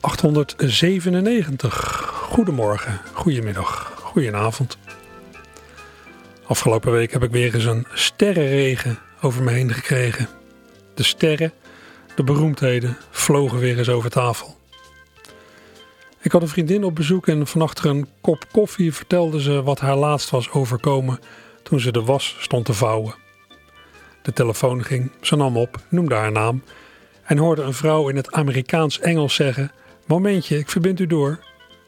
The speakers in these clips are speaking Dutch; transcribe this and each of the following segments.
897. Goedemorgen, goedemiddag, goedenavond. Afgelopen week heb ik weer eens een sterrenregen over me heen gekregen. De sterren, de beroemdheden, vlogen weer eens over tafel. Ik had een vriendin op bezoek en van een kop koffie vertelde ze wat haar laatst was overkomen toen ze de was stond te vouwen. De telefoon ging, ze nam op, noemde haar naam en hoorde een vrouw in het Amerikaans-Engels zeggen: Momentje, ik verbind u door.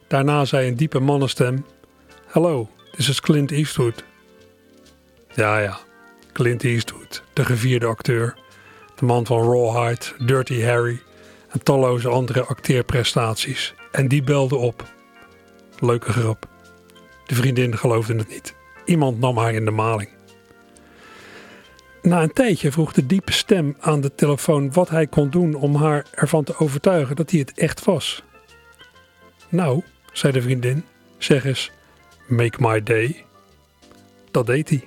Daarna zei een diepe mannenstem: Hallo, this is Clint Eastwood. Ja, ja, Clint Eastwood, de gevierde acteur, de man van Rawhide, Dirty Harry en talloze andere acteerprestaties. En die belde op. Leuke grap. De vriendin geloofde het niet. Iemand nam haar in de maling. Na een tijdje vroeg de diepe stem aan de telefoon wat hij kon doen om haar ervan te overtuigen dat hij het echt was. Nou, zei de vriendin, zeg eens, make my day. Dat deed hij.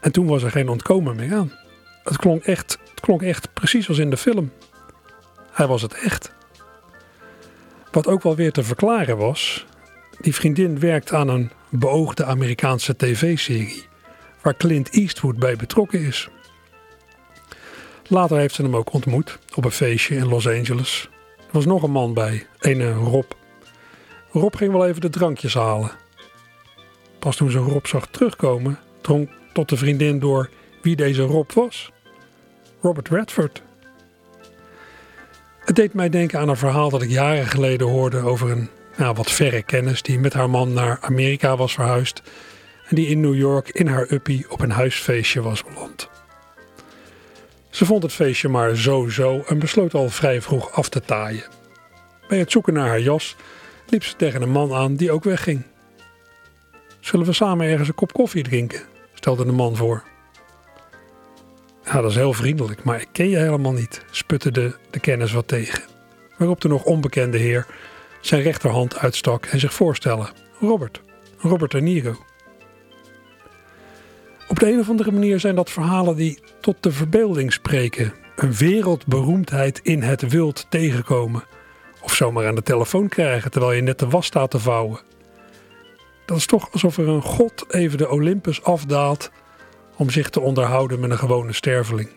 En toen was er geen ontkomen meer aan. Het klonk echt, het klonk echt precies als in de film. Hij was het echt. Wat ook wel weer te verklaren was, die vriendin werkt aan een beoogde Amerikaanse tv-serie waar Clint Eastwood bij betrokken is. Later heeft ze hem ook ontmoet op een feestje in Los Angeles. Er was nog een man bij, een Rob. Rob ging wel even de drankjes halen. Pas toen ze Rob zag terugkomen, drong tot de vriendin door wie deze Rob was. Robert Redford. Het deed mij denken aan een verhaal dat ik jaren geleden hoorde over een nou, wat verre kennis die met haar man naar Amerika was verhuisd die in New York in haar uppie op een huisfeestje was beland. Ze vond het feestje maar zo-zo en besloot al vrij vroeg af te taaien. Bij het zoeken naar haar jas liep ze tegen een man aan die ook wegging. Zullen we samen ergens een kop koffie drinken? stelde de man voor. Ja, dat is heel vriendelijk, maar ik ken je helemaal niet, sputte de, de kennis wat tegen. Waarop de nog onbekende heer zijn rechterhand uitstak en zich voorstelde. Robert, Robert De Niro. Op de een of andere manier zijn dat verhalen die tot de verbeelding spreken. Een wereldberoemdheid in het wild tegenkomen. Of zomaar aan de telefoon krijgen terwijl je net de was staat te vouwen. Dat is toch alsof er een god even de Olympus afdaalt om zich te onderhouden met een gewone sterveling.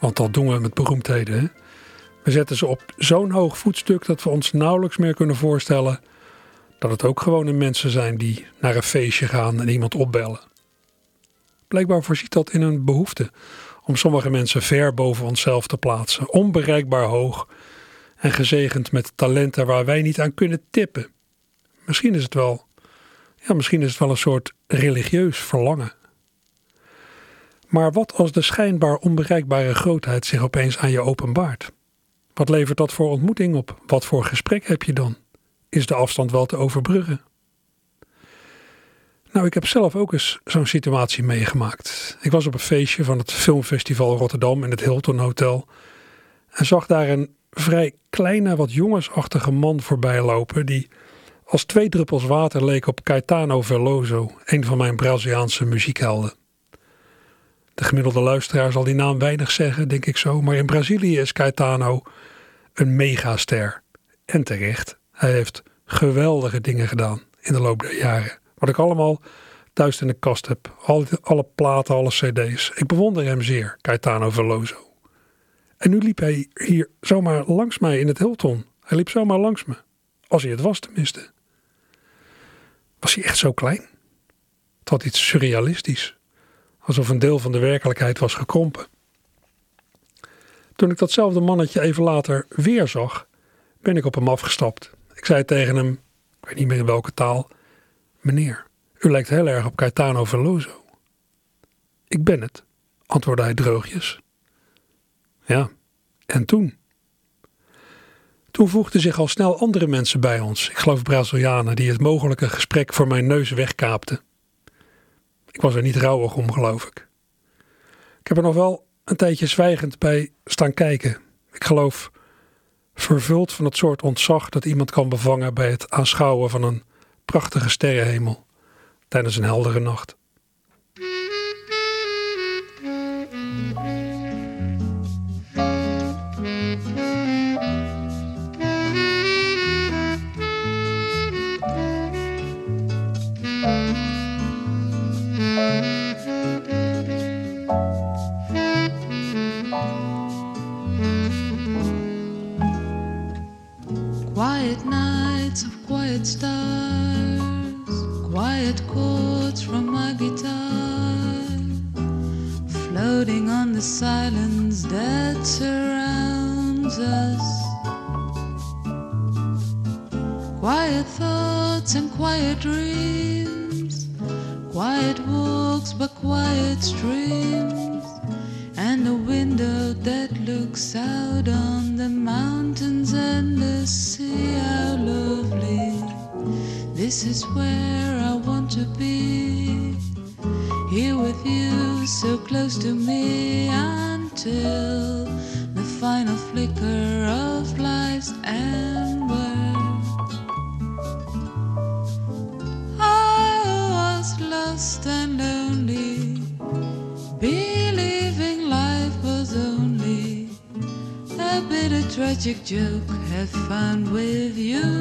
Want dat doen we met beroemdheden. Hè? We zetten ze op zo'n hoog voetstuk dat we ons nauwelijks meer kunnen voorstellen dat het ook gewone mensen zijn die naar een feestje gaan en iemand opbellen. Blijkbaar voorziet dat in een behoefte om sommige mensen ver boven onszelf te plaatsen, onbereikbaar hoog en gezegend met talenten waar wij niet aan kunnen tippen. Misschien is het wel, ja, misschien is het wel een soort religieus verlangen. Maar wat als de schijnbaar onbereikbare grootheid zich opeens aan je openbaart? Wat levert dat voor ontmoeting op? Wat voor gesprek heb je dan? Is de afstand wel te overbruggen? Nou, ik heb zelf ook eens zo'n situatie meegemaakt. Ik was op een feestje van het Filmfestival Rotterdam in het Hilton Hotel en zag daar een vrij kleine, wat jongensachtige man voorbij lopen die als twee druppels water leek op Caetano Veloso, een van mijn Braziliaanse muziekhelden. De gemiddelde luisteraar zal die naam weinig zeggen, denk ik zo, maar in Brazilië is Caetano een megaster. En terecht, hij heeft geweldige dingen gedaan in de loop der jaren. Wat ik allemaal thuis in de kast heb. Alle, alle platen, alle cd's. Ik bewonder hem zeer, Caetano Veloso. En nu liep hij hier zomaar langs mij in het Hilton. Hij liep zomaar langs me. Als hij het was tenminste. Was hij echt zo klein? Het had iets surrealistisch. Alsof een deel van de werkelijkheid was gekrompen. Toen ik datzelfde mannetje even later weer zag, ben ik op hem afgestapt. Ik zei tegen hem, ik weet niet meer in welke taal, Meneer, u lijkt heel erg op Caetano Veloso. Ik ben het, antwoordde hij droogjes. Ja, en toen? Toen voegden zich al snel andere mensen bij ons, ik geloof Brazilianen, die het mogelijke gesprek voor mijn neus wegkaapten. Ik was er niet rouwig om, geloof ik. Ik heb er nog wel een tijdje zwijgend bij staan kijken. Ik geloof vervuld van het soort ontzag dat iemand kan bevangen bij het aanschouwen van een prachtige sterrenhemel tijdens een heldere nacht. Quiet nights of quiet stars, chords from my guitar, floating on the silence that surrounds us. Quiet thoughts and quiet dreams, quiet walks by quiet streams and a window that looks out on the mountains and the sea. How lovely! This is where close to me until the final flicker of life's ember. I was lost and lonely, believing life was only a bit of tragic joke have fun with you.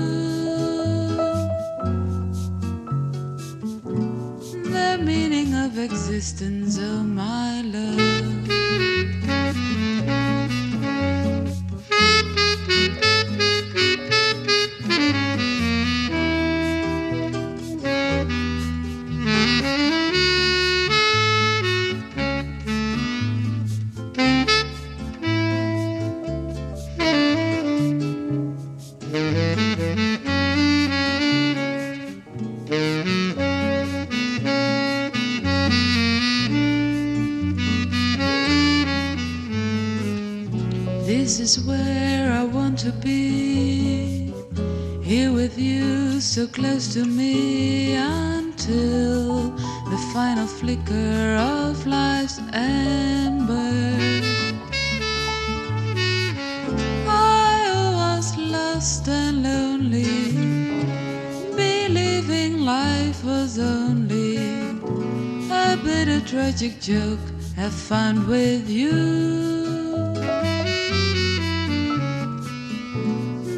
Joke have fun with you.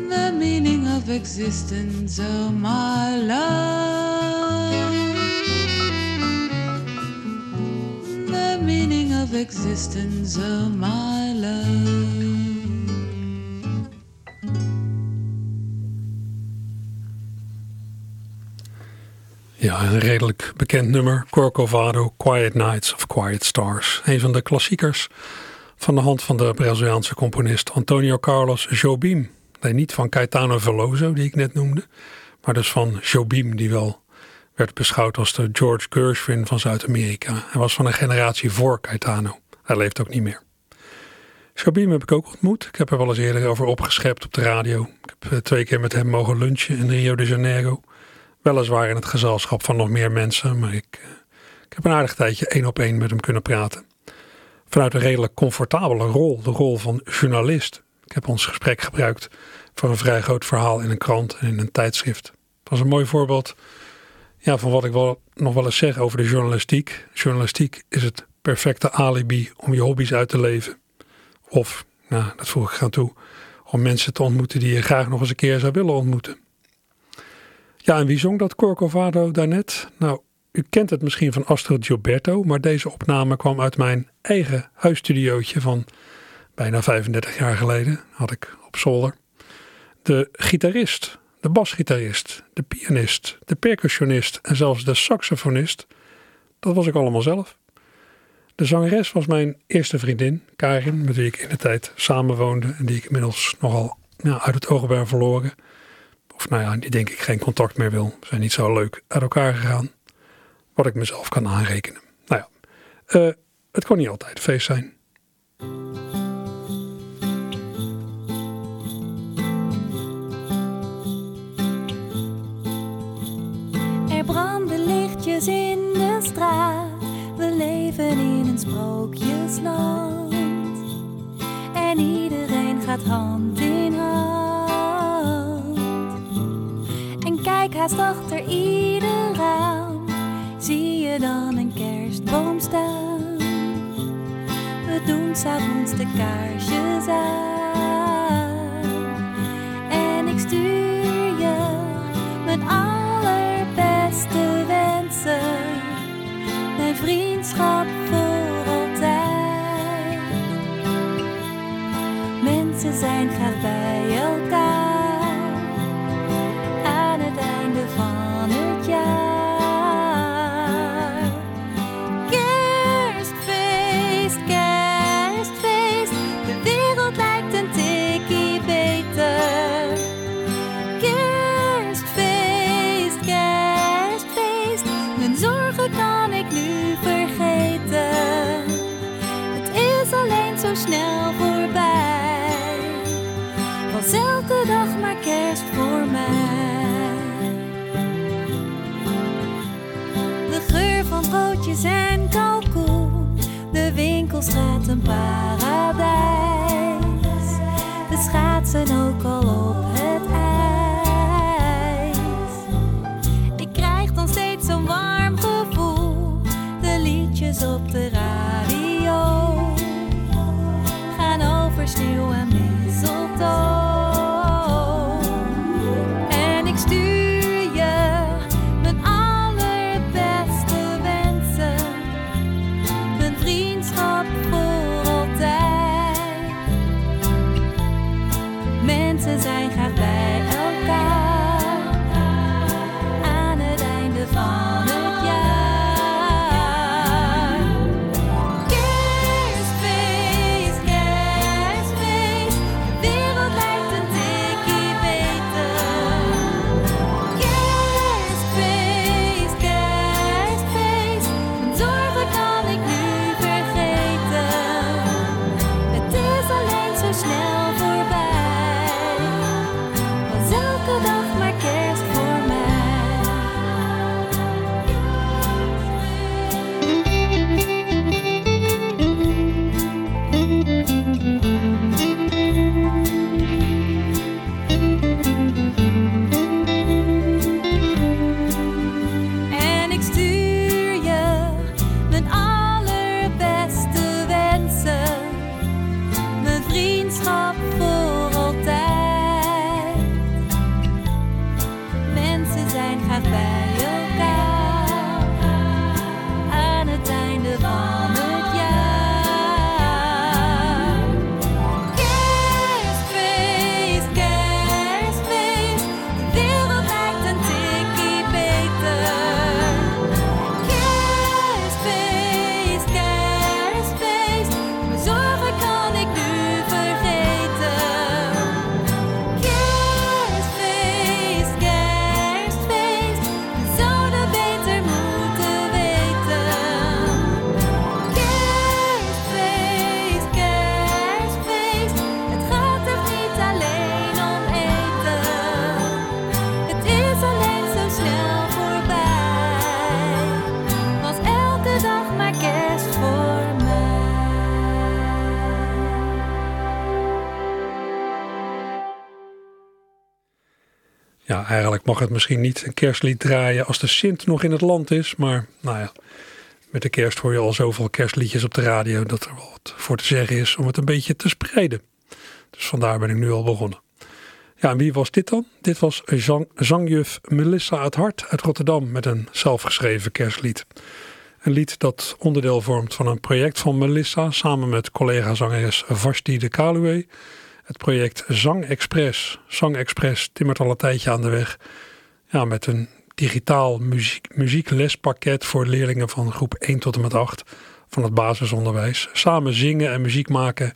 The meaning of existence, oh my love. The meaning of existence, oh my een redelijk bekend nummer. Corcovado, Quiet Nights of Quiet Stars. Een van de klassiekers van de hand van de Braziliaanse componist Antonio Carlos Jobim. Nee, niet van Caetano Veloso, die ik net noemde. Maar dus van Jobim, die wel werd beschouwd als de George Gershwin van Zuid-Amerika. Hij was van een generatie voor Caetano. Hij leeft ook niet meer. Jobim heb ik ook ontmoet. Ik heb er wel eens eerder over opgeschept op de radio. Ik heb eh, twee keer met hem mogen lunchen in Rio de Janeiro. Weliswaar in het gezelschap van nog meer mensen, maar ik, eh, ik heb een aardig tijdje één op één met hem kunnen praten. Vanuit een redelijk comfortabele rol, de rol van journalist. Ik heb ons gesprek gebruikt voor een vrij groot verhaal in een krant en in een tijdschrift. Dat was een mooi voorbeeld ja, van wat ik wel, nog wel eens zeg over de journalistiek. Journalistiek is het perfecte alibi om je hobby's uit te leven. Of, nou, dat voeg ik aan toe, om mensen te ontmoeten die je graag nog eens een keer zou willen ontmoeten. Ja, en wie zong dat Corcovado daarnet? Nou, u kent het misschien van Astrid Gilberto, maar deze opname kwam uit mijn eigen huisstudiootje van bijna 35 jaar geleden. Had ik op zolder. De gitarist, de basgitarist, de pianist, de percussionist en zelfs de saxofonist, dat was ik allemaal zelf. De zangeres was mijn eerste vriendin, Karin, met wie ik in de tijd samenwoonde en die ik inmiddels nogal ja, uit het oog ben verloren of nou ja, die denk ik geen contact meer wil, zijn niet zo leuk uit elkaar gegaan. Wat ik mezelf kan aanrekenen. Nou ja, eh, het kon niet altijd feest zijn. Er branden lichtjes in de straat. We leven in een sprookjesland. En iedereen gaat hand achter ieder raam, zie je dan een kerstboom staan. We doen s'avonds de kaarsjes aan. En kalkoen. De winkelstraat mag het misschien niet een kerstlied draaien als de Sint nog in het land is. Maar nou ja, met de kerst hoor je al zoveel kerstliedjes op de radio dat er wel wat voor te zeggen is om het een beetje te spreiden. Dus vandaar ben ik nu al begonnen. Ja, en wie was dit dan? Dit was zang, zangjuf Melissa het Hart uit Rotterdam met een zelfgeschreven kerstlied. Een lied dat onderdeel vormt van een project van Melissa samen met collega-zangeres Vashti de Kaluwe. Het project Zang Express. Zang Express timmert al een tijdje aan de weg. Ja, met een digitaal muziek, muzieklespakket voor leerlingen van groep 1 tot en met 8 van het basisonderwijs. Samen zingen en muziek maken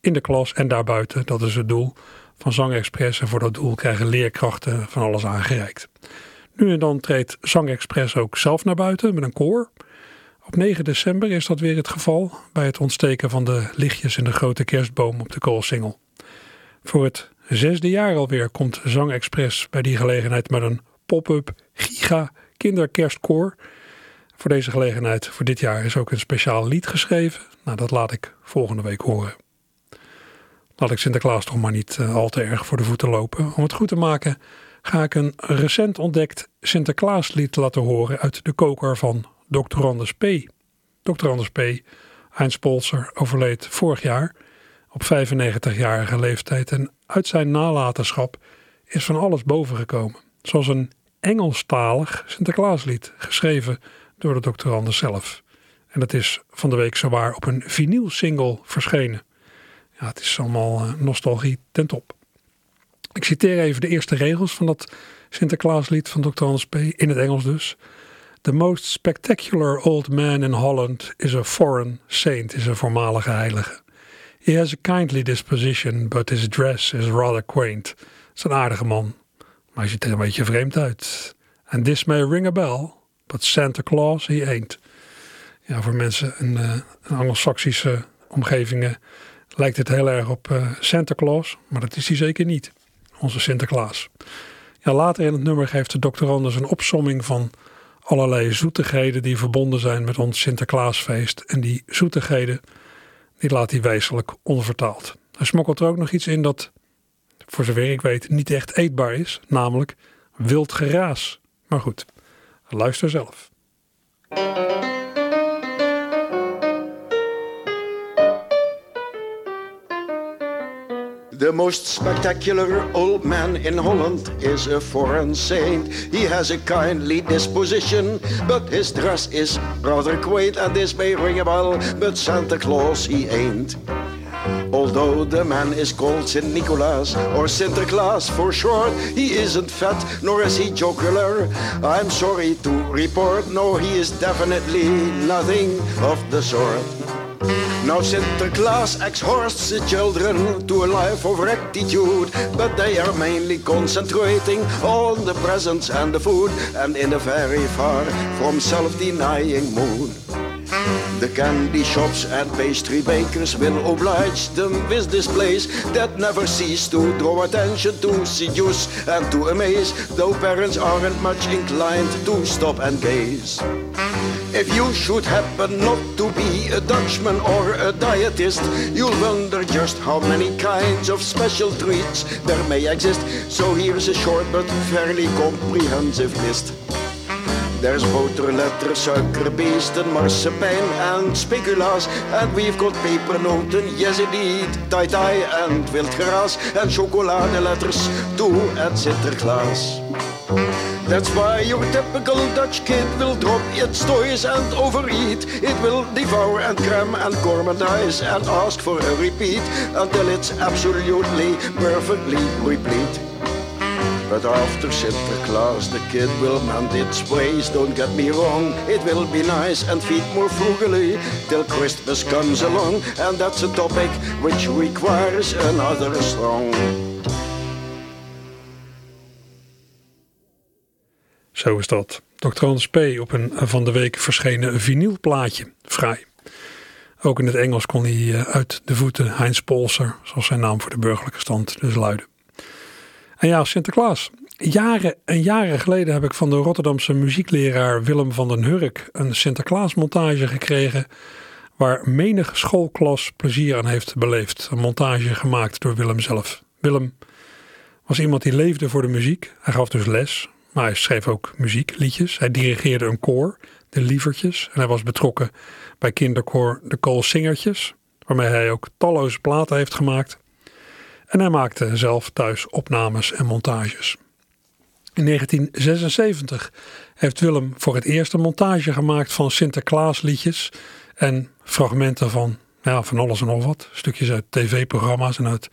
in de klas en daarbuiten. Dat is het doel van Zang Express. En voor dat doel krijgen leerkrachten van alles aangereikt. Nu en dan treedt Zang Express ook zelf naar buiten met een koor. Op 9 december is dat weer het geval bij het ontsteken van de lichtjes in de grote kerstboom op de Koolsingel. Voor het zesde jaar alweer komt Zang Express bij die gelegenheid met een pop-up giga kinderkerstkoor. Voor deze gelegenheid, voor dit jaar, is ook een speciaal lied geschreven. Nou, dat laat ik volgende week horen. laat ik Sinterklaas toch maar niet eh, al te erg voor de voeten lopen. Om het goed te maken ga ik een recent ontdekt Sinterklaaslied laten horen uit de koker van Dr. Anders P. Dr. Anders P. Heinz Polser overleed vorig jaar op 95-jarige leeftijd en uit zijn nalatenschap is van alles bovengekomen. Zoals een Engelstalig Sinterklaaslied, geschreven door de. Anders zelf. En dat is van de week zowaar op een vinyl-single verschenen. Ja, het is allemaal uh, nostalgie ten top. Ik citeer even de eerste regels van dat Sinterklaaslied van Dr. Anders P. in het Engels dus. The most spectacular old man in Holland is a foreign saint, is een voormalige heilige. He has a kindly disposition, but his dress is rather quaint. Het is een aardige man, maar hij ziet er een beetje vreemd uit. And this may ring a bell, but Santa Claus he ain't. Ja, voor mensen in, uh, Anglo-Saxische omgevingen lijkt het heel erg op uh, Santa Claus, maar dat is hij zeker niet. Onze Sinterklaas. Ja, later in het nummer geeft de dokter Anders een opsomming van allerlei zoetigheden die verbonden zijn met ons Sinterklaasfeest. En die zoetigheden, die laat hij wijselijk onvertaald. Hij smokkelt er ook nog iets in dat, voor zover ik weet, niet echt eetbaar is, namelijk wild geraas. Maar goed, luister zelf. The most spectacular old man in Holland is a foreign saint. He has a kindly disposition, but his dress is rather quaint, and this may ring a bell, but Santa Claus he ain't. Although the man is called St. Nicholas or Sinterklaas for short, he isn't fat nor is he jocular. I'm sorry to report, no, he is definitely nothing of the sort. Now Sinterklaas exhorts the children to a life of rectitude, but they are mainly concentrating on the presents and the food, and in a very far from self-denying mood. The candy shops and pastry bakers will oblige them with displays that never cease to draw attention, to seduce and to amaze, though parents aren't much inclined to stop and gaze. If you should happen not to be a Dutchman or a dietist, you'll wonder just how many kinds of special treats there may exist. So here's a short but fairly comprehensive list. There's boterletter, suikerbeesten, marsepein and speculaas. And we've got pepernoten, yes indeed, tai-tai and wildgras. And chocoladeletters too at Sinterklaas. That's why your typical Dutch kid will drop its toys and overeat. It will devour and cram and gourmandize and ask for a repeat until it's absolutely, perfectly replete. But after Sinterklaas, the kid will mend its ways. Don't get me wrong, it will be nice and feed more frugally till Christmas comes along. And that's a topic which requires another song. Zo is dat. Dr. Hans P. op een van de week verschenen vinylplaatje. Fraai. Ook in het Engels kon hij eh, uit de voeten Heinz Polser, zoals zijn naam voor de burgerlijke stand dus luidde. En ja, Sinterklaas. Jaren en jaren geleden heb ik van de Rotterdamse muziekleraar Willem van den Hurk een Sinterklaasmontage gekregen waar menig schoolklas plezier aan heeft beleefd. Een montage gemaakt door Willem zelf. Willem was iemand die leefde voor de muziek. Hij gaf dus les, maar hij schreef ook muziekliedjes. Hij dirigeerde een koor, de Lievertjes. En hij was betrokken bij kinderkoor de Koolsingertjes, waarmee hij ook talloze platen heeft gemaakt. En hij maakte zelf thuis opnames en montages. In 1976 heeft Willem voor het eerst een montage gemaakt van Sinterklaasliedjes en fragmenten van, ja, van alles en nog wat. Stukjes uit tv-programma's en uit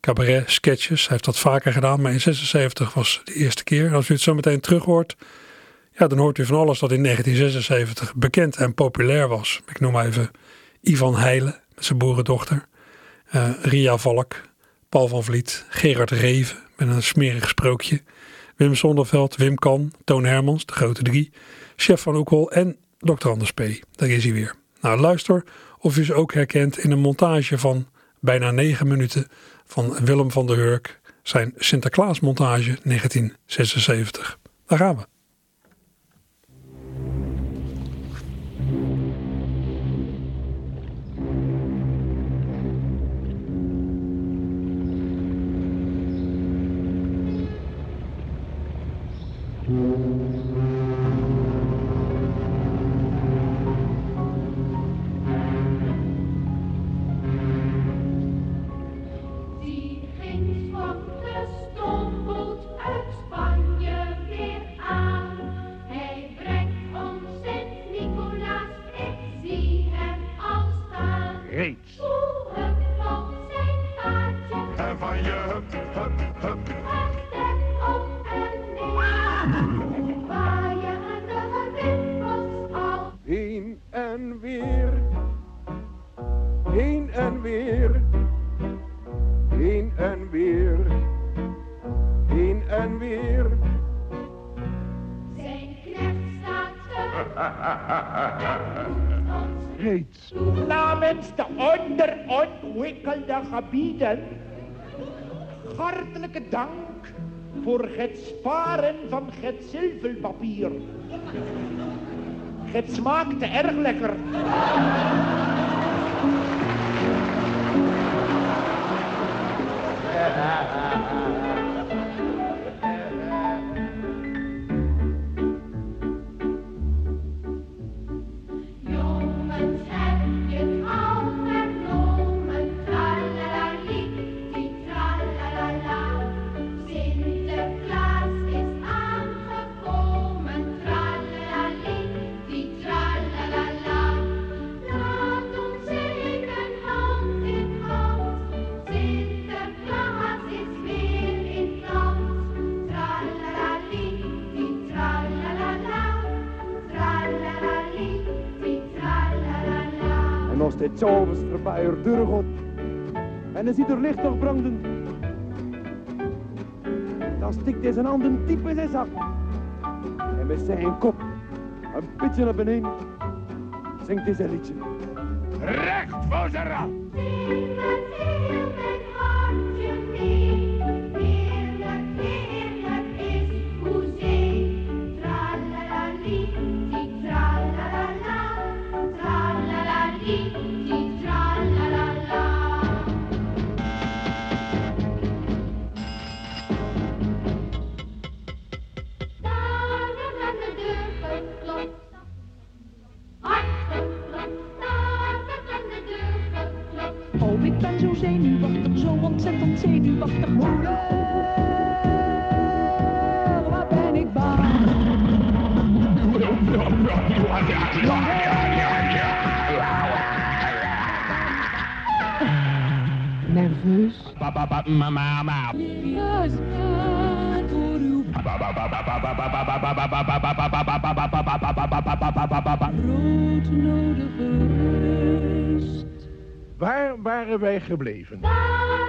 cabaret sketches. Hij heeft dat vaker gedaan, maar in 76 was de eerste keer. Als u het zo meteen terug hoort, ja, dan hoort u van alles dat in 1976 bekend en populair was. Ik noem even Ivan Heijlen zijn boerendochter, uh, Ria Valk, Paul van Vliet, Gerard Reven met een smerig sprookje, Wim Sonderveld, Wim Kan, Toon Hermans, de grote drie, Chef van Oekel en Dr. Anders P. Daar is hij weer. Nou, luister of u ze ook herkent in een montage van bijna negen minuten van Willem van der Hurk, zijn Sinterklaasmontage 1976. Daar gaan we. Onderontwikkelde gebieden hartelijke dank voor het sparen van het zilverpapier. Het smaakte erg lekker. En dan ziet er licht nog branden, dan stikt hij zijn handen diep in zijn zak. En met zijn kop een beetje naar beneden zingt hij zijn liedje. Recht voor zijn. Zenuwachtig, zo ontzettend zenuwachtig. Moeder, waar ben ik bang? Nerveus. Juist maar voor uw rust. Waar waren wij gebleven? Daar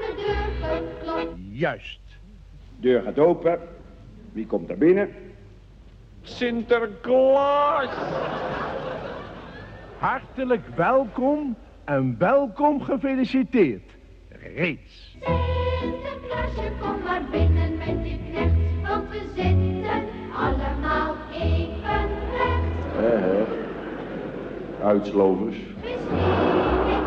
de deur geklopt. Juist. Deur gaat open. Wie komt er binnen? Sinterklaas! Hartelijk welkom en welkom gefeliciteerd. Reeds. Sinterklaasje, kom maar binnen met je knecht, want we zitten allemaal even recht. Uitslovers. Misschien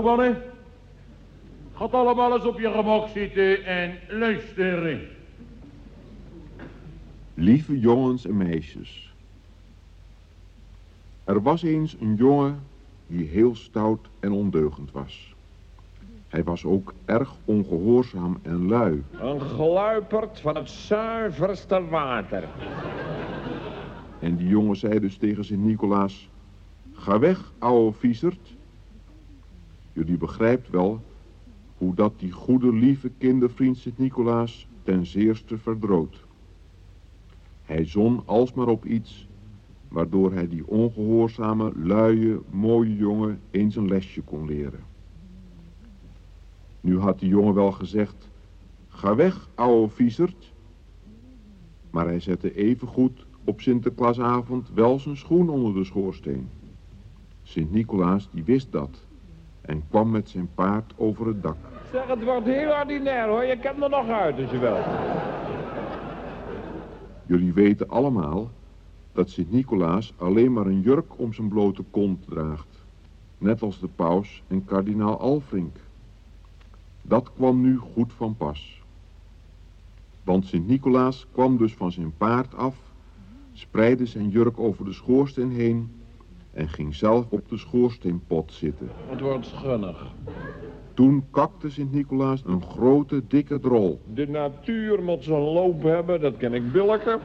Zo mannen. Gaat allemaal eens op je gemak zitten en luisteren. Lieve jongens en meisjes. Er was eens een jongen die heel stout en ondeugend was. Hij was ook erg ongehoorzaam en lui. Een gluiperd van het zuiverste water. En die jongen zei dus tegen Sint-Nicolaas... Ga weg, ouwe viezerd. Jullie begrijpt wel hoe dat die goede lieve kindervriend Sint-Nicolaas ten zeerste verdroot. Hij zon alsmaar op iets waardoor hij die ongehoorzame, luie, mooie jongen eens een lesje kon leren. Nu had die jongen wel gezegd, ga weg, ouwe viezerd. Maar hij zette evengoed op Sinterklaasavond wel zijn schoen onder de schoorsteen. Sint-Nicolaas die wist dat en kwam met zijn paard over het dak. Zeg, het wordt heel ordinair hoor. Je kent er nog uit als je wil. Jullie weten allemaal dat Sint-Nicolaas alleen maar een jurk om zijn blote kont draagt. Net als de paus en kardinaal Alfrink. Dat kwam nu goed van pas. Want Sint-Nicolaas kwam dus van zijn paard af, spreidde zijn jurk over de schoorsteen heen en ging zelf op de schoorsteenpot zitten. Het wordt schunnig. Toen kakte Sint-Nicolaas een grote, dikke drol. De natuur moet zijn loop hebben, dat ken ik billijker.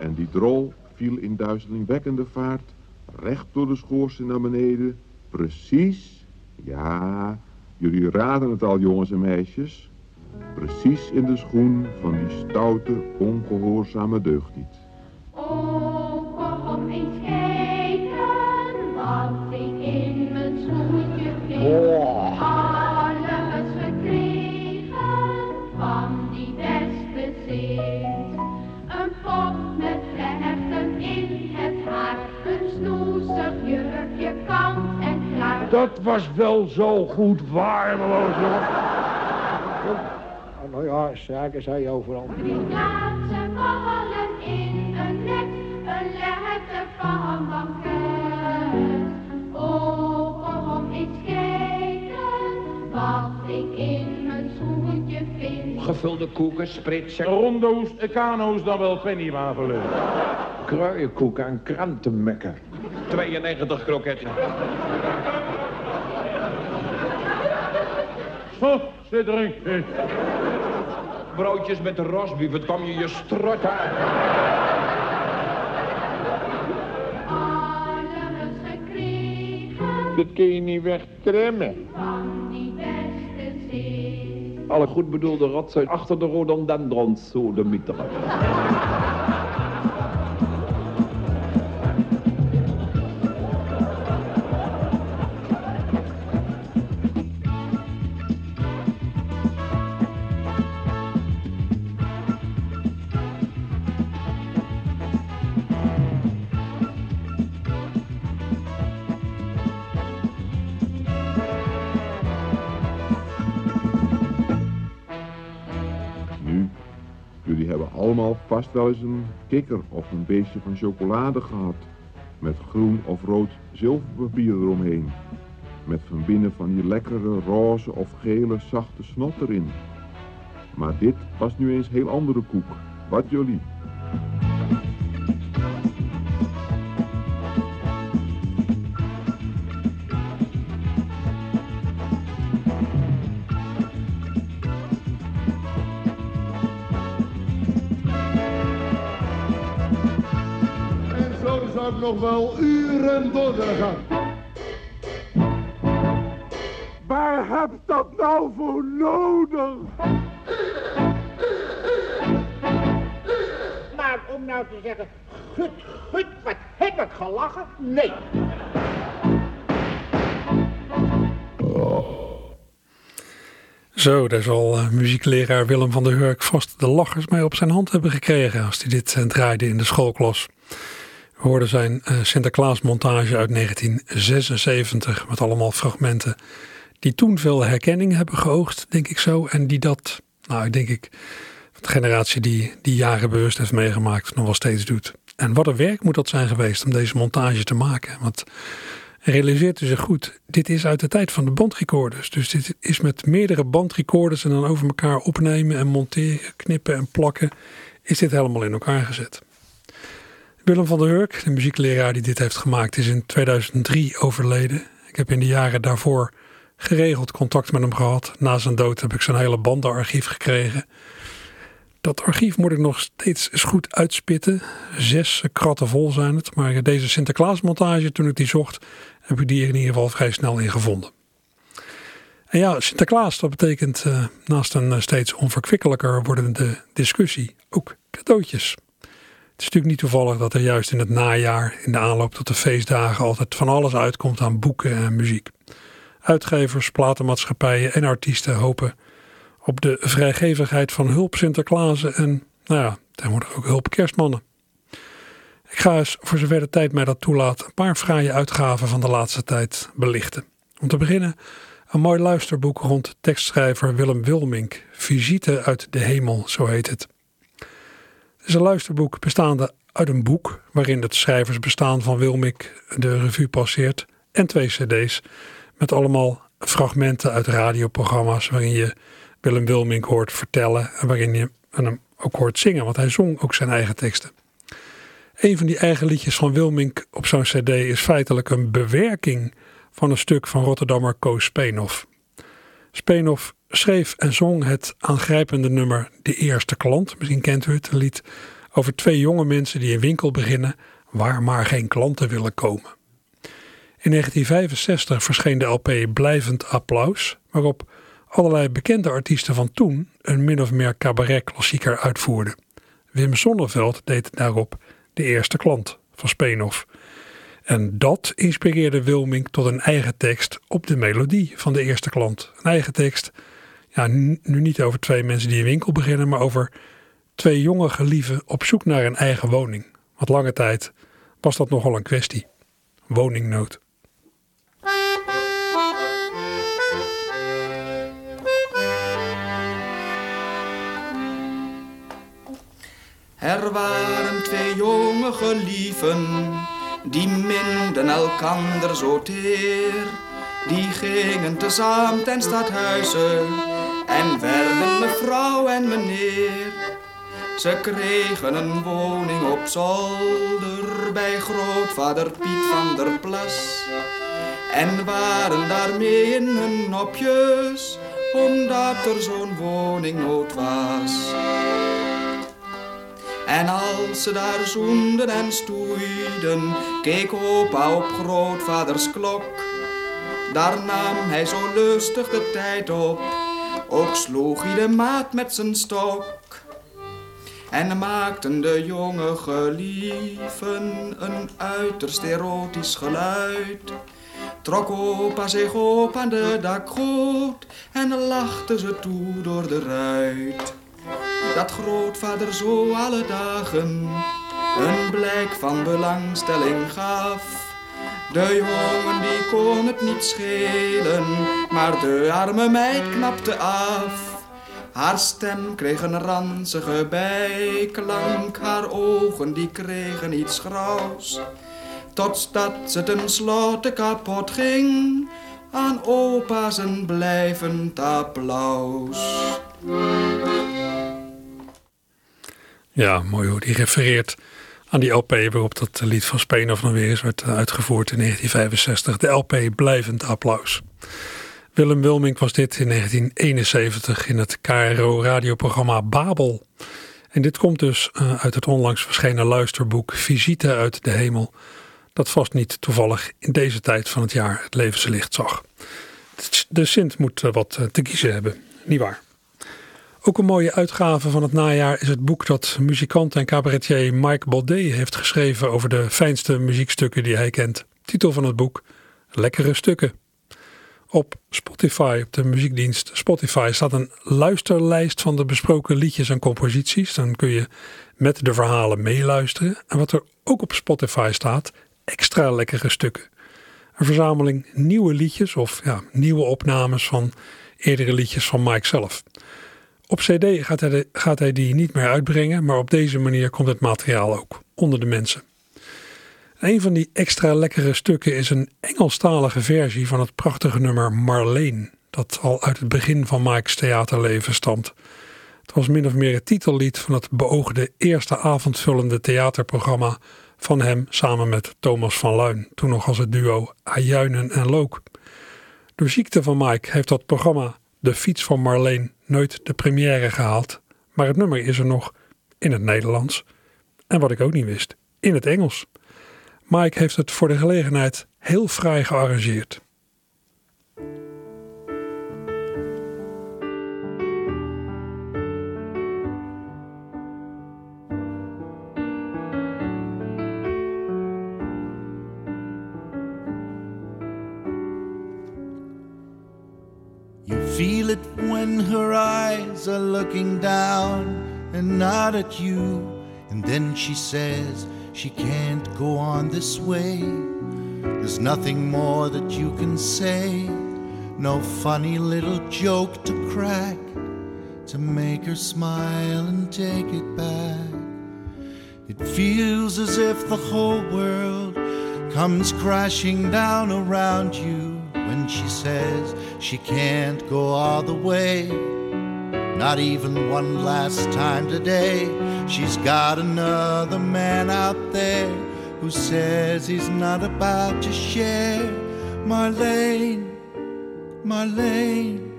En die drol viel in duizelingwekkende vaart recht door de schoorsteen naar beneden. Precies, ja, jullie raden het al jongens en meisjes. Precies in de schoen van die stoute, ongehoorzame deugniet. Dat was wel zo goed waardeloos, jongen. Nou ja, zaken zei overal. Laat ze vallen in een net, een letter van banket. Oh, kom eens kijken wat ik in mijn schoentje vind. Gevulde koeken, spritsen, Rondo's, kano's, dan wel pennywafelen. kruienkoeken en krantenmekken. 92 kroketten. Zo, zit erin. Eh, Broodjes met rosbief, het kwam je je strot gekregen Dit kun je niet wegtrimmen. van die beste zin. Alle goed bedoelde rotzooi achter de rhododendrons, zo de mieteren. Vast wel eens een kikker of een beestje van chocolade gehad. Met groen of rood zilverpapier eromheen. Met van binnen van die lekkere roze of gele zachte snot erin. Maar dit was nu eens heel andere koek. Wat jullie? Zou ik nog wel uren door willen gaan. Waar heb je dat nou voor nodig? Maar om nou te zeggen, gut, gut, wat heb ik gelachen? Nee. Zo, daar zal eh, muziekleraar Willem van der Hurk vast de lachers mee op zijn hand hebben gekregen als hij dit eh, draaide in de schoolklas. Hoorden zijn eh, Sinterklaasmontage uit 1976 met allemaal fragmenten die toen veel herkenning hebben geoogd, denk ik zo. En die dat, nou, denk ik, de generatie die die jaren bewust heeft meegemaakt, nog wel steeds doet. En wat een werk moet dat zijn geweest om deze montage te maken. Want realiseert u zich goed, dit is uit de tijd van de bandrecorders. Dus dit is met meerdere bandrecorders en dan over elkaar opnemen en monteren, knippen en plakken, is dit helemaal in elkaar gezet. Willem van der Hurk, de muziekleraar die dit heeft gemaakt, is in 2003 overleden. Ik heb in de jaren daarvoor geregeld contact met hem gehad. Na zijn dood heb ik zijn hele bandenarchief gekregen. Dat archief moet ik nog steeds eens goed uitspitten. Zes kratten vol zijn het. Maar deze Sinterklaasmontage, toen ik die zocht, heb ik die er in ieder geval vrij snel in gevonden. En ja, Sinterklaas, dat betekent eh, naast een eh, steeds onverkwikkelijker wordende discussie ook cadeautjes. Het is natuurlijk niet toevallig dat er juist in het najaar, in de aanloop tot de feestdagen, altijd van alles uitkomt aan boeken en muziek. Uitgevers, platenmaatschappijen en artiesten hopen op de vrijgevigheid van hulp Sinterklaas en, nou ja, tegenwoordig ook hulp kerstmannen. Ik ga eens, voor zover de tijd mij dat toelaat, een paar fraaie uitgaven van de laatste tijd belichten. Om te beginnen een mooi luisterboek rond tekstschrijver Willem Wilmink, Visite uit de Hemel, zo heet het. Is een luisterboek bestaande uit een boek waarin het schrijversbestaan van Wilmink de revue passeert en twee cd's met allemaal fragmenten uit radioprogramma's waarin je Willem Wilmink hoort vertellen en waarin je hem ook hoort zingen, want hij zong ook zijn eigen teksten. Een van die eigen liedjes van Wilmink op zo'n cd is feitelijk een bewerking van een stuk van Rotterdammer Koos Speenhoff. Speenhoff schreef en zong het aangrijpende nummer De Eerste Klant. Misschien kent u het, een lied Over twee jonge mensen die een winkel beginnen waar maar geen klanten willen komen. In 1965 verscheen de LP Blijvend Applaus, waarop allerlei bekende artiesten van toen een min of meer cabaret-klassieker uitvoerden. Wim Sonneveld deed daarop de eerste klant van Speenhof. En dat inspireerde Wilming tot een eigen tekst op de melodie van de eerste klant. Een eigen tekst, ja, nu niet over twee mensen die een winkel beginnen, maar over twee jonge gelieven op zoek naar een eigen woning. Want lange tijd was dat nogal een kwestie. Woningnood. Er waren twee jonge gelieven, die minden elkander zo teer. Die gingen tezamen ten stadhuizen en werden mevrouw en meneer. Ze kregen een woning op zolder bij grootvader Piet van der Plas. En waren daarmee in hun nopjes, omdat er zo'n woningnood was. En als ze daar zoenden en stoeiden, keek opa op grootvaders klok. Daar nam hij zo lustig de tijd op, ook sloeg hij de maat met zijn stok. En maakten de jonge gelieven een uiterst erotisch geluid. Trok opa zich op aan de dakgoot en lachte ze toe door de ruit dat grootvader zo alle dagen een blijk van belangstelling gaf. De jongen die kon het niet schelen, maar de arme meid knapte af. Haar stem kreeg een ranzige bijklank, haar ogen die kregen iets grauws. Totdat ze tenslotte kapot ging aan opa's een blijvend applaus. Ja, mooi hoe die refereert aan die LP waarop dat lied van Speenhof nog weer eens werd uitgevoerd in 1965. De LP Blijvend Applaus. Willem Wilmink was dit in 1971 in het KRO radioprogramma Babel. En dit komt dus uh, uit het onlangs verschenen luisterboek Visite uit de Hemel. Dat vast niet toevallig in deze tijd van het jaar het levenslicht zag. De Sint moet uh, wat te kiezen hebben, niet waar? Ook een mooie uitgave van het najaar is het boek dat muzikant en cabaretier Mike Baudet heeft geschreven over de fijnste muziekstukken die hij kent. Titel van het boek: Lekkere stukken. Op Spotify, op de muziekdienst Spotify, staat een luisterlijst van de besproken liedjes en composities. Dan kun je met de verhalen meeluisteren. En wat er ook op Spotify staat, extra lekkere stukken. Een verzameling nieuwe liedjes of ja, nieuwe opnames van eerdere liedjes van Mike zelf. Op CD gaat hij, gaat hij die niet meer uitbrengen, maar op deze manier komt het materiaal ook onder de mensen. Een van die extra lekkere stukken is een Engelstalige versie van het prachtige nummer Marleen, dat al uit het begin van Mike's theaterleven stamt. Het was min of meer het titellied van het beoogde eerste avondvullende theaterprogramma van hem samen met Thomas van Luin, toen nog als het duo Ajuinen en Look. Door ziekte van Mike heeft dat programma De Fiets van Marleen nooit de première gehaald, maar het nummer is er nog in het Nederlands. En wat ik ook niet wist, in het Engels. Mike heeft het voor de gelegenheid heel fraai gearrangeerd. Her eyes are looking down and not at you. And then she says she can't go on this way. There's nothing more that you can say. No funny little joke to crack to make her smile and take it back. It feels as if the whole world comes crashing down around you when she says she can't go all the way. Not even one last time today. She's got another man out there who says he's not about to share. Marlene, Marlene,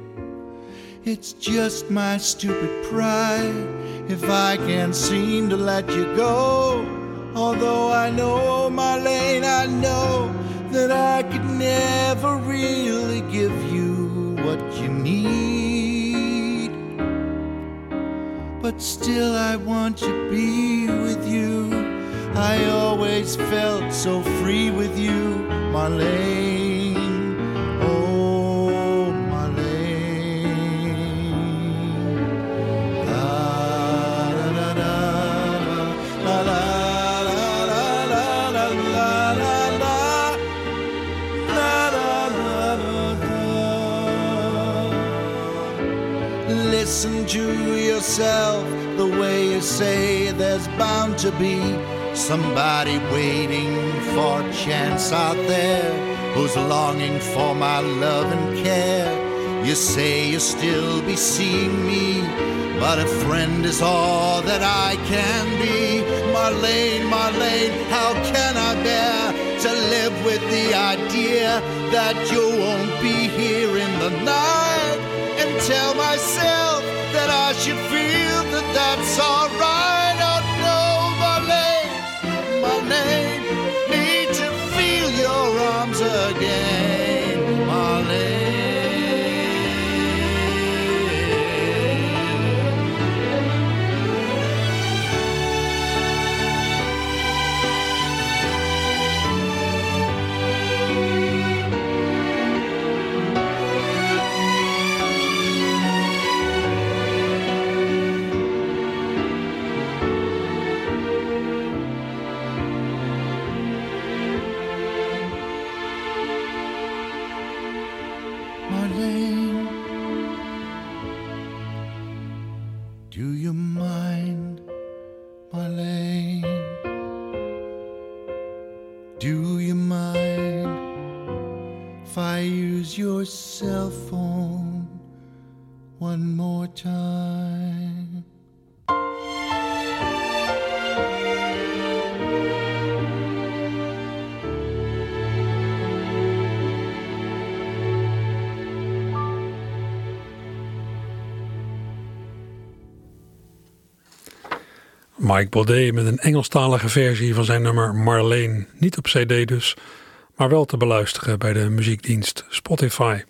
It's just my stupid pride if I can't seem to let you go. Although I know, Marlene, I know that I could never really give you what you need. But still, I want to be with you. I always felt so free with you, Marlene. Listen to yourself the way you say there's bound to be somebody waiting for a chance out there who's longing for my love and care. You say you'll still be seeing me, but a friend is all that I can be. Marlene, Marlene, how can I bear to live with the idea that you won't be here in the night? And tell myself that I should feel that that's alright. I know my name, my name. Mike Baudet met een Engelstalige versie van zijn nummer Marlene. Niet op CD dus, maar wel te beluisteren bij de muziekdienst Spotify.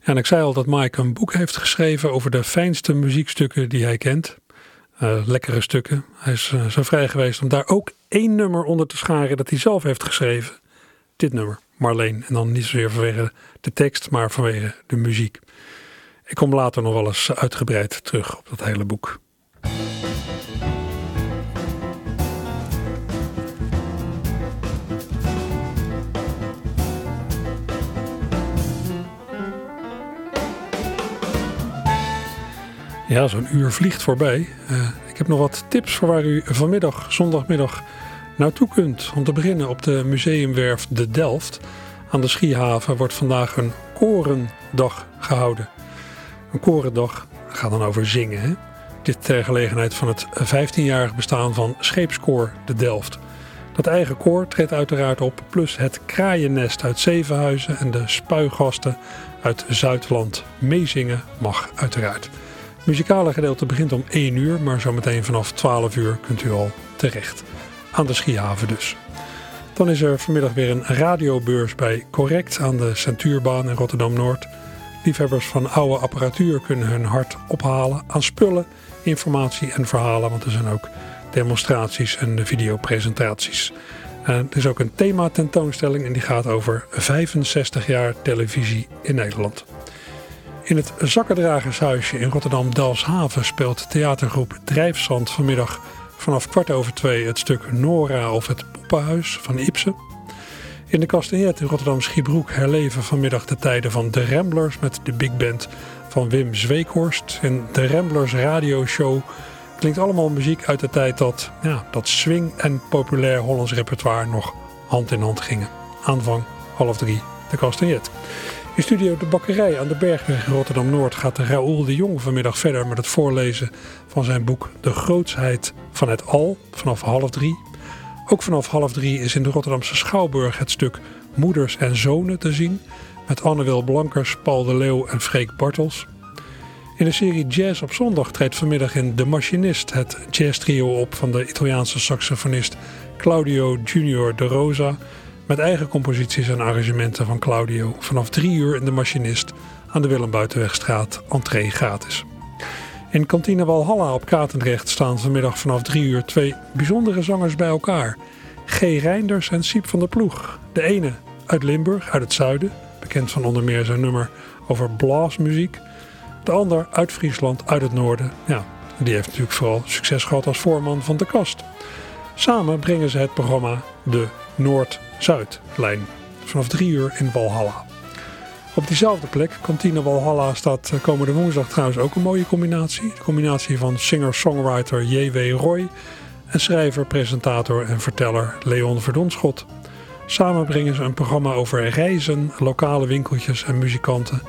En ik zei al dat Mike een boek heeft geschreven over de fijnste muziekstukken die hij kent. Eh, lekkere stukken. Hij is eh, zo vrij geweest om daar ook één nummer onder te scharen dat hij zelf heeft geschreven. Dit nummer, Marleen. En dan niet zozeer vanwege de tekst, maar vanwege de muziek. Ik kom later nog wel eens uitgebreid terug op dat hele boek. Ja, zo'n uur vliegt voorbij. Uh, ik heb nog wat tips voor waar u vanmiddag, zondagmiddag, naartoe kunt. Om te beginnen op de museumwerf De Delft. Aan de Schiehaven wordt vandaag een korendag gehouden. Een korendag gaat dan over zingen. Hè? Dit ter gelegenheid van het 15-jarig bestaan van Scheepskoor De Delft. Dat eigen koor treedt uiteraard op, plus het kraaiennest uit Zevenhuizen en de spuigasten uit Zuidland. Meezingen mag uiteraard. Muzikale gedeelte begint om 1 uur, maar zometeen vanaf 12 uur kunt u al terecht. Aan de Schiehaven dus. Dan is er vanmiddag weer een radiobeurs bij Correct aan de Centuurbaan in Rotterdam-Noord. Liefhebbers van oude apparatuur kunnen hun hart ophalen aan spullen, informatie en verhalen, want er zijn ook demonstraties en videopresentaties. En er is ook een thematentoonstelling en die gaat over 65 jaar televisie in Nederland. In het Zakkendragershuisje in Rotterdam-Dalshaven speelt theatergroep Drijfzand vanmiddag vanaf kwart over twee het stuk Nora of het Poppenhuis van Ibsen. In de Kastanjet in Rotterdam-Schiebroek herleven vanmiddag de tijden van de Ramblers met de big band van Wim Zweekhorst. In de Ramblers radioshow klinkt allemaal muziek uit de tijd dat, ja, dat swing en populair Hollands repertoire nog hand in hand gingen. Aanvang half drie, de Kastanjet. In studio De Bakkerij aan de Bergweg in Rotterdam-Noord gaat Raoul de Jong vanmiddag verder met het voorlezen van zijn boek De Grootsheid van het Al vanaf half drie. Ook vanaf half drie is in de Rotterdamse Schouwburg het stuk Moeders en Zonen te zien met Anne-Wil Blankers, Paul de Leeuw en Freek Bartels. In de serie Jazz op zondag treedt vanmiddag in De Machinist het jazztrio op van de Italiaanse saxofonist Claudio Junior de Rosa met eigen composities en arrangementen van Claudio vanaf drie uur in De Machinist aan de Willem Buitenwegstraat, entree gratis. In kantine Walhalla op Katendrecht staan vanmiddag vanaf drie uur twee bijzondere zangers bij elkaar. G. Reinders en Siep van der Ploeg. De ene uit Limburg, uit het zuiden, bekend van onder meer zijn nummer over blasmuziek. De ander uit Friesland, uit het noorden. Ja, die heeft natuurlijk vooral succes gehad als voorman van de kast. Samen brengen ze het programma De Noord-Zuid-lijn. Vanaf drie uur in Walhalla. Op diezelfde plek, kantine Walhalla, staat eh, komende woensdag trouwens ook een mooie combinatie. De combinatie van singer-songwriter J.W. Roy en schrijver, presentator en verteller Leon Verdonschot. Samen brengen ze een programma over reizen, lokale winkeltjes en muzikanten.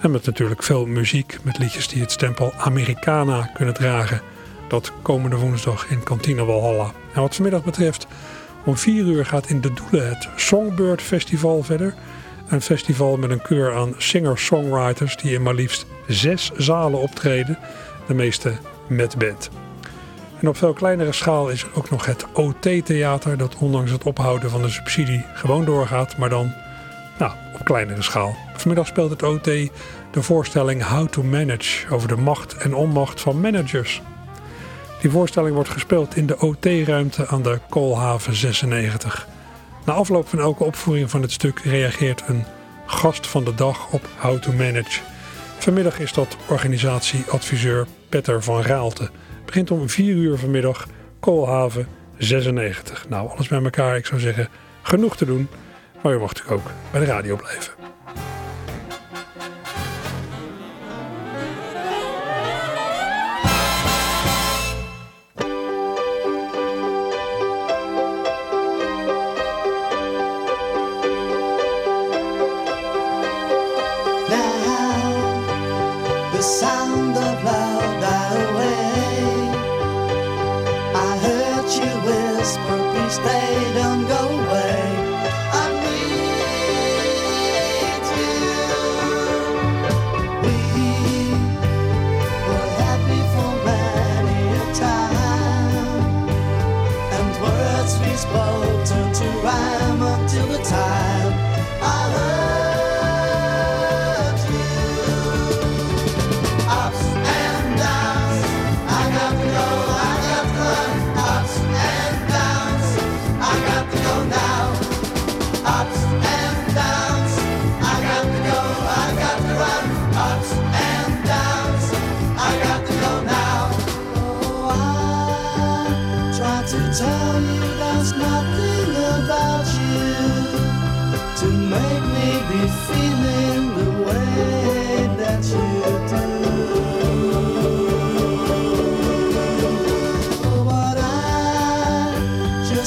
En met natuurlijk veel muziek, met liedjes die het stempel Americana kunnen dragen. Dat komende woensdag in Kantine Walhalla. En wat vanmiddag betreft, om 4 uur gaat in de Doelen het Songbird Festival verder. Een festival met een keur aan singer-songwriters die in maar liefst zes zalen optreden. De meeste met band. En op veel kleinere schaal is er ook nog het OT-theater, dat ondanks het ophouden van de subsidie gewoon doorgaat, maar dan nou, op kleinere schaal. Vanmiddag speelt het OT de voorstelling How to Manage over de macht en onmacht van managers. Die voorstelling wordt gespeeld in de OT-ruimte aan de Koolhaven 96. Na afloop van elke opvoering van het stuk reageert een gast van de dag op How to Manage. Vanmiddag is dat organisatieadviseur Petter van Raalte begint om 4 uur vanmiddag Koolhaven 96. Nou, alles bij elkaar. Ik zou zeggen, genoeg te doen. Maar u mag natuurlijk ook bij de radio blijven.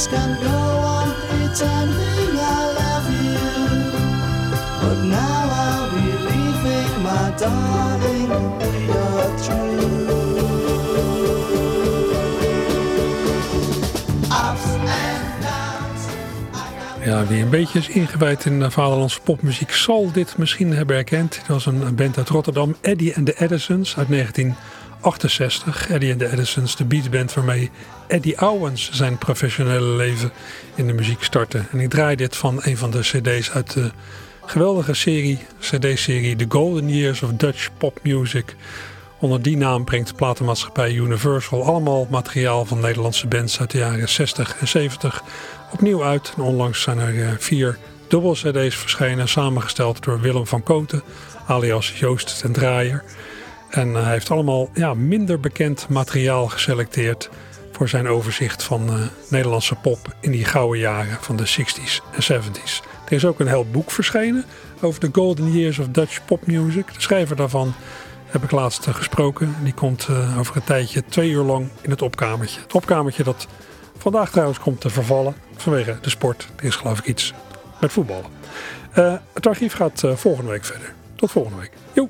Go on pretending I love you. But now I'll be leaving, my darling. Ja, wie een beetje is ingewijd in de vaderlandse popmuziek zal dit misschien hebben herkend. Dit was een band uit Rotterdam, Eddie and the Edisons uit 1968. Eddie and the Edisons, de beatband waarmee Eddie Owens zijn professionele leven in de muziek startte. En ik draai dit van een van de cd's uit de geweldige serie, cd-serie The Golden Years of Dutch Pop Music. Onder die naam brengt de platenmaatschappij Universal allemaal materiaal van Nederlandse bands uit de jaren 60 en 70 opnieuw uit. En onlangs zijn er eh, vier dubbel cd's verschenen, samengesteld door Willem van Koten, alias Joost ten Draaier. En hij heeft allemaal ja, minder bekend materiaal geselecteerd voor zijn overzicht van eh, Nederlandse pop in die gouden jaren van de 60s en 70s. Er is ook een heel boek verschenen over de Golden Years of Dutch Pop Music. De schrijver daarvan heb ik laatst eh, gesproken. Die komt eh, over een tijdje twee uur lang in het opkamertje. Het opkamertje dat vandaag trouwens komt te vervallen vanwege de sport. Er is geloof ik iets met voetballen. Het archief gaat volgende week verder. Tot volgende week. Joe!